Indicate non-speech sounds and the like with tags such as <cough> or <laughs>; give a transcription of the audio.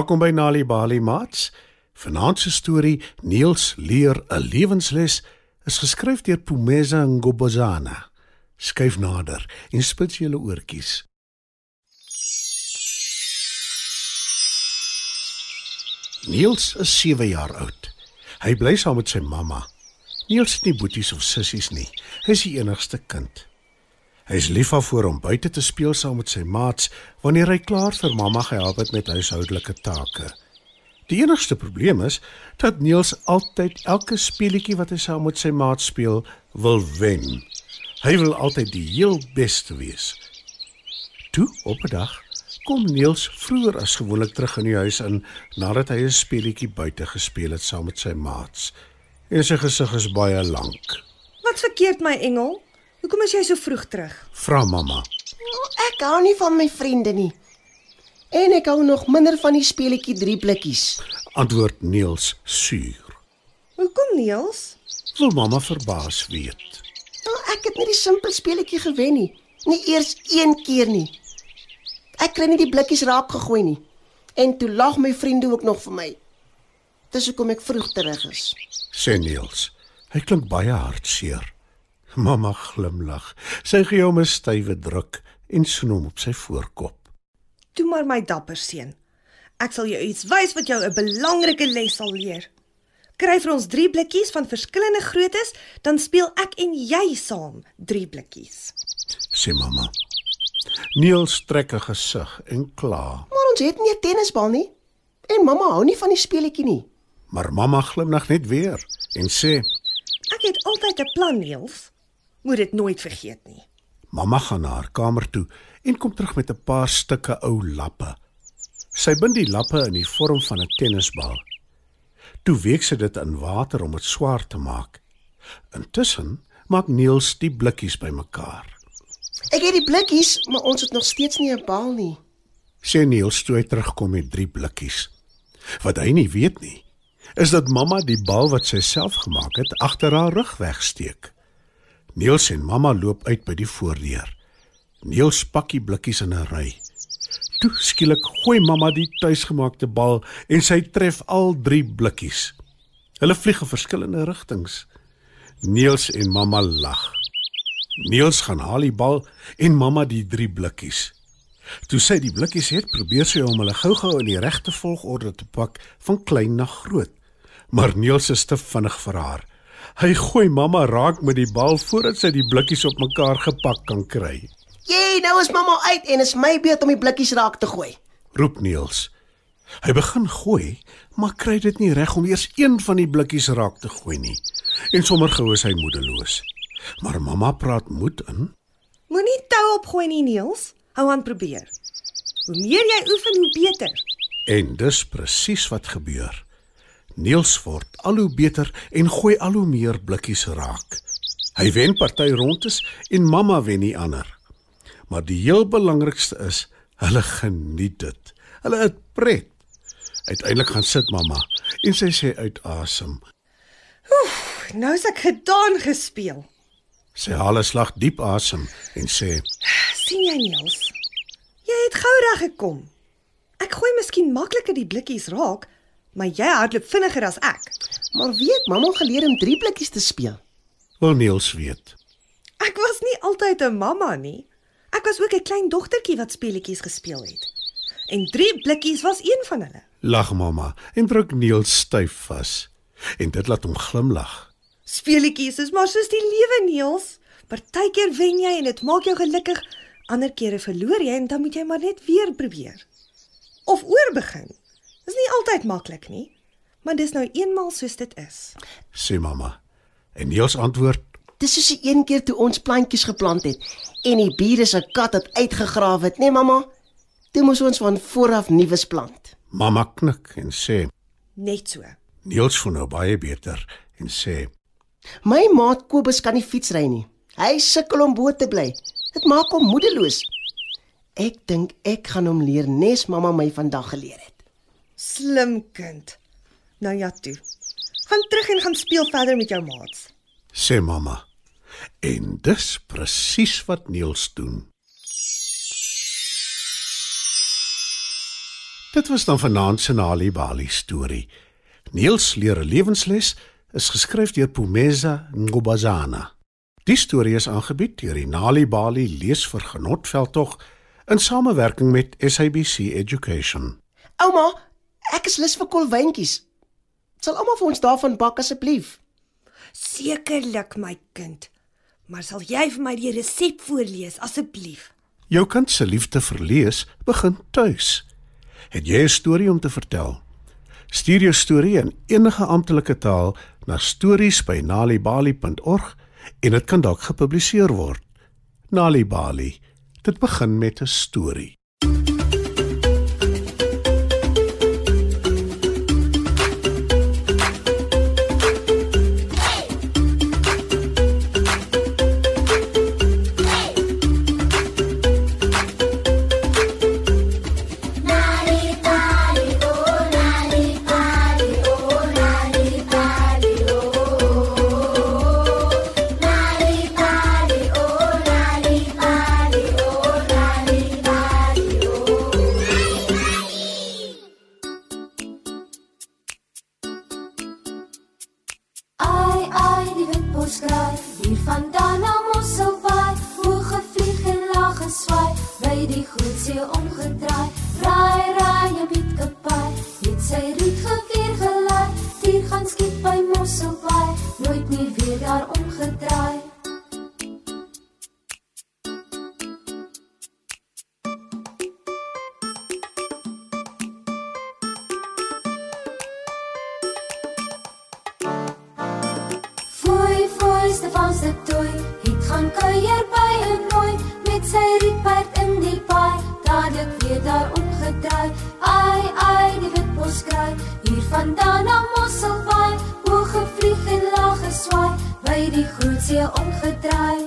Welkom by Nali Bali Mats. Vanaand se storie Niels leer 'n lewensles is geskryf deur Pumeza Ngobozana. Skyf nader en spits julle oortjies. Niels is 7 jaar oud. Hy bly saam met sy mamma. Niels het nie boeties of sissies nie. Hy is die enigste kind. Hy is lief daarvoor om buite te speel saam met sy maats wanneer hy klaar vir mamma gehelp het met huishoudelike take. Die enigste probleem is dat Niels altyd elke speletjie wat hy saam met sy maats speel, wil wen. Hy wil altyd die heel beste wees. Toe op 'n dag kom Niels vroeër as gewoonlik terug in die huis in nadat hy 'n speletjie buite gespeel het saam met sy maats. En sy gesig is baie lank. Wat verkeerd my engel? Hoekom is jy so vroeg terug? Vra mamma. Oh, ek hou nie van my vriende nie. En ek hou nog minder van die speletjie drie blikkies. Antwoord Niels suur. Hoekom Niels? Wil mamma verbaas weet. Oh, ek het net die simpel speletjie gewen nie. Nie eers een keer nie. Ek kry nie die blikkies raak gegooi nie. En toe lag my vriende ook nog vir my. Dis hoekom ek vroeg terug is. Sê Niels. Hy klink baie hartseer. <laughs> Mamma glimlag. Sy gee hom 'n stywe druk en snoem hom op sy voorkop. Toe maar my dapper seun. Ek sal jou iets wys wat jou 'n belangrike les sal leer. Kry vir ons 3 blikkies van verskillende groottes, dan speel ek en jy saam 3 blikkies. Sê mamma. Niels trek 'n gesig en kla, Maar ons het nie 'n tennisbal nie. En mamma hou nie van die speletjie nie. maar mamma glimlag net weer en sê: Ek het altyd 'n plan, Niels. Moet dit nooit vergeet nie. Mamma gaan na haar kamer toe en kom terug met 'n paar stukke ou lappe. Sy bind die lappe in die vorm van 'n tennisbal. Toe week sy dit in water om dit swaar te maak. Intussen maak Niels die blikkies bymekaar. Ek het die blikkies, maar ons het nog steeds nie 'n bal nie. Sê Niels toe hy terugkom met drie blikkies. Wat hy nie weet nie, is dat mamma die bal wat sy self gemaak het agter haar rug wegsteek. Niels en mamma loop uit by die voordeur. Niels pak die blikkies in 'n ry. Toe skielik gooi mamma die tuisgemaakte bal en sy tref al drie blikkies. Hulle vlieg in verskillende rigtings. Niels en mamma lag. Niels gaan haal die bal en mamma die drie blikkies. Toe sy die blikkies het, probeer sy om hulle gou-gou in die regte volgorde te pak van klein na groot. Maar Niels is te vinnig vir haar. Hy gooi mamma raak met die bal voordat sy die blikkies op mekaar gepak kan kry. Jy, nou is mamma uit en is my beurt om die blikkies raak te gooi. Roep Niels. Hy begin gooi, maar kry dit nie reg om eers een van die blikkies raak te gooi nie. En sommer gou is hy moedeloos. Maar mamma praat moed in. Moenie tou opgooi nie, Niels. Hou aan probeer. Hoe meer jy oefen, hoe beter. En dis presies wat gebeur. Niels word al hoe beter en gooi al hoe meer blikkies raak. Hy wen party rondes en mamma wen die ander. Maar die heel belangrikste is, hulle geniet dit. Hulle het pret. Uiteindelik gaan sit mamma en sy sê uit asem. Nou is ek gedaan gespeel. Sy haal 'n slag diep asem en sê: sien jy Niels? Jy het gou reg gekom. Ek gooi miskien makliker die blikkies raak, maar jy hardloop vinniger as ek. Maar weet, mamma geleer om drie blikkies te speel. "Wil Niels weet." Ek was nie altyd 'n mamma nie. Ek was ook 'n klein dogtertjie wat speletjies gespeel het. En drie blikkies was een van hulle. Lag mamma en druk Niels styf vas. En dit laat hom glimlag. Speletjies is maar soos die lewe, Niels. Partykeer wen jy en dit maak jou gelukkig. Ander kere verloor jy en dan moet jy maar net weer probeer. Of oorbegin. Dis nie altyd maklik nie, maar dis nou eenmal soos dit is. sê mamma. En Niels antwoord: Dis soos die een keer toe ons plantjies geplant het en die bure se kat het uitgegrawe het, né nee, mamma? Toe moes ons van voor af nuus plant. Mamma knik en sê: Net so. Niels voel nou baie beter en sê: My maat Kobus kan nie fietsry nie. Hy sukkel om bo te bly. Dit maak hom moedeloos. Ek dink ek gaan hom leer nes mamma my vandag geleer het. Slim kind. Nou ja toe. Gaan terug en gaan speel verder met jou maats. sê mamma. En dis presies wat Niels doen. Dit was dan vanaand se Nali Bali storie. Niels leer 'n lewensles is geskryf deur Pumeza Ngobazana. Die storie is aangebied deur die Nali Bali leesvergenotveldtog in samewerking met SABC Education. Ouma, ek is lus vir kolwyntjies. Sal almal vir ons daarvan bak asseblief? Sekerlik my kind. Maar sal jy vir my die resep voorlees asseblief? Jou kind se liefde vir lees begin tuis. Het jy 'n storie om te vertel? Stuur jou storie in enige amptelike taal na stories@nalibali.org en dit kan dalk gepubliseer word. Nalibali. Dit begin met 'n storie. van se tooi het gaan kuier by 'n nooi met sy rietperd in die paai dadelik weer daar omgedraai. Ai ai die witbos kraai hier vandaan na Mosselbaai. Hoog gevlieg en laag geswaai by die groot see omgedraai.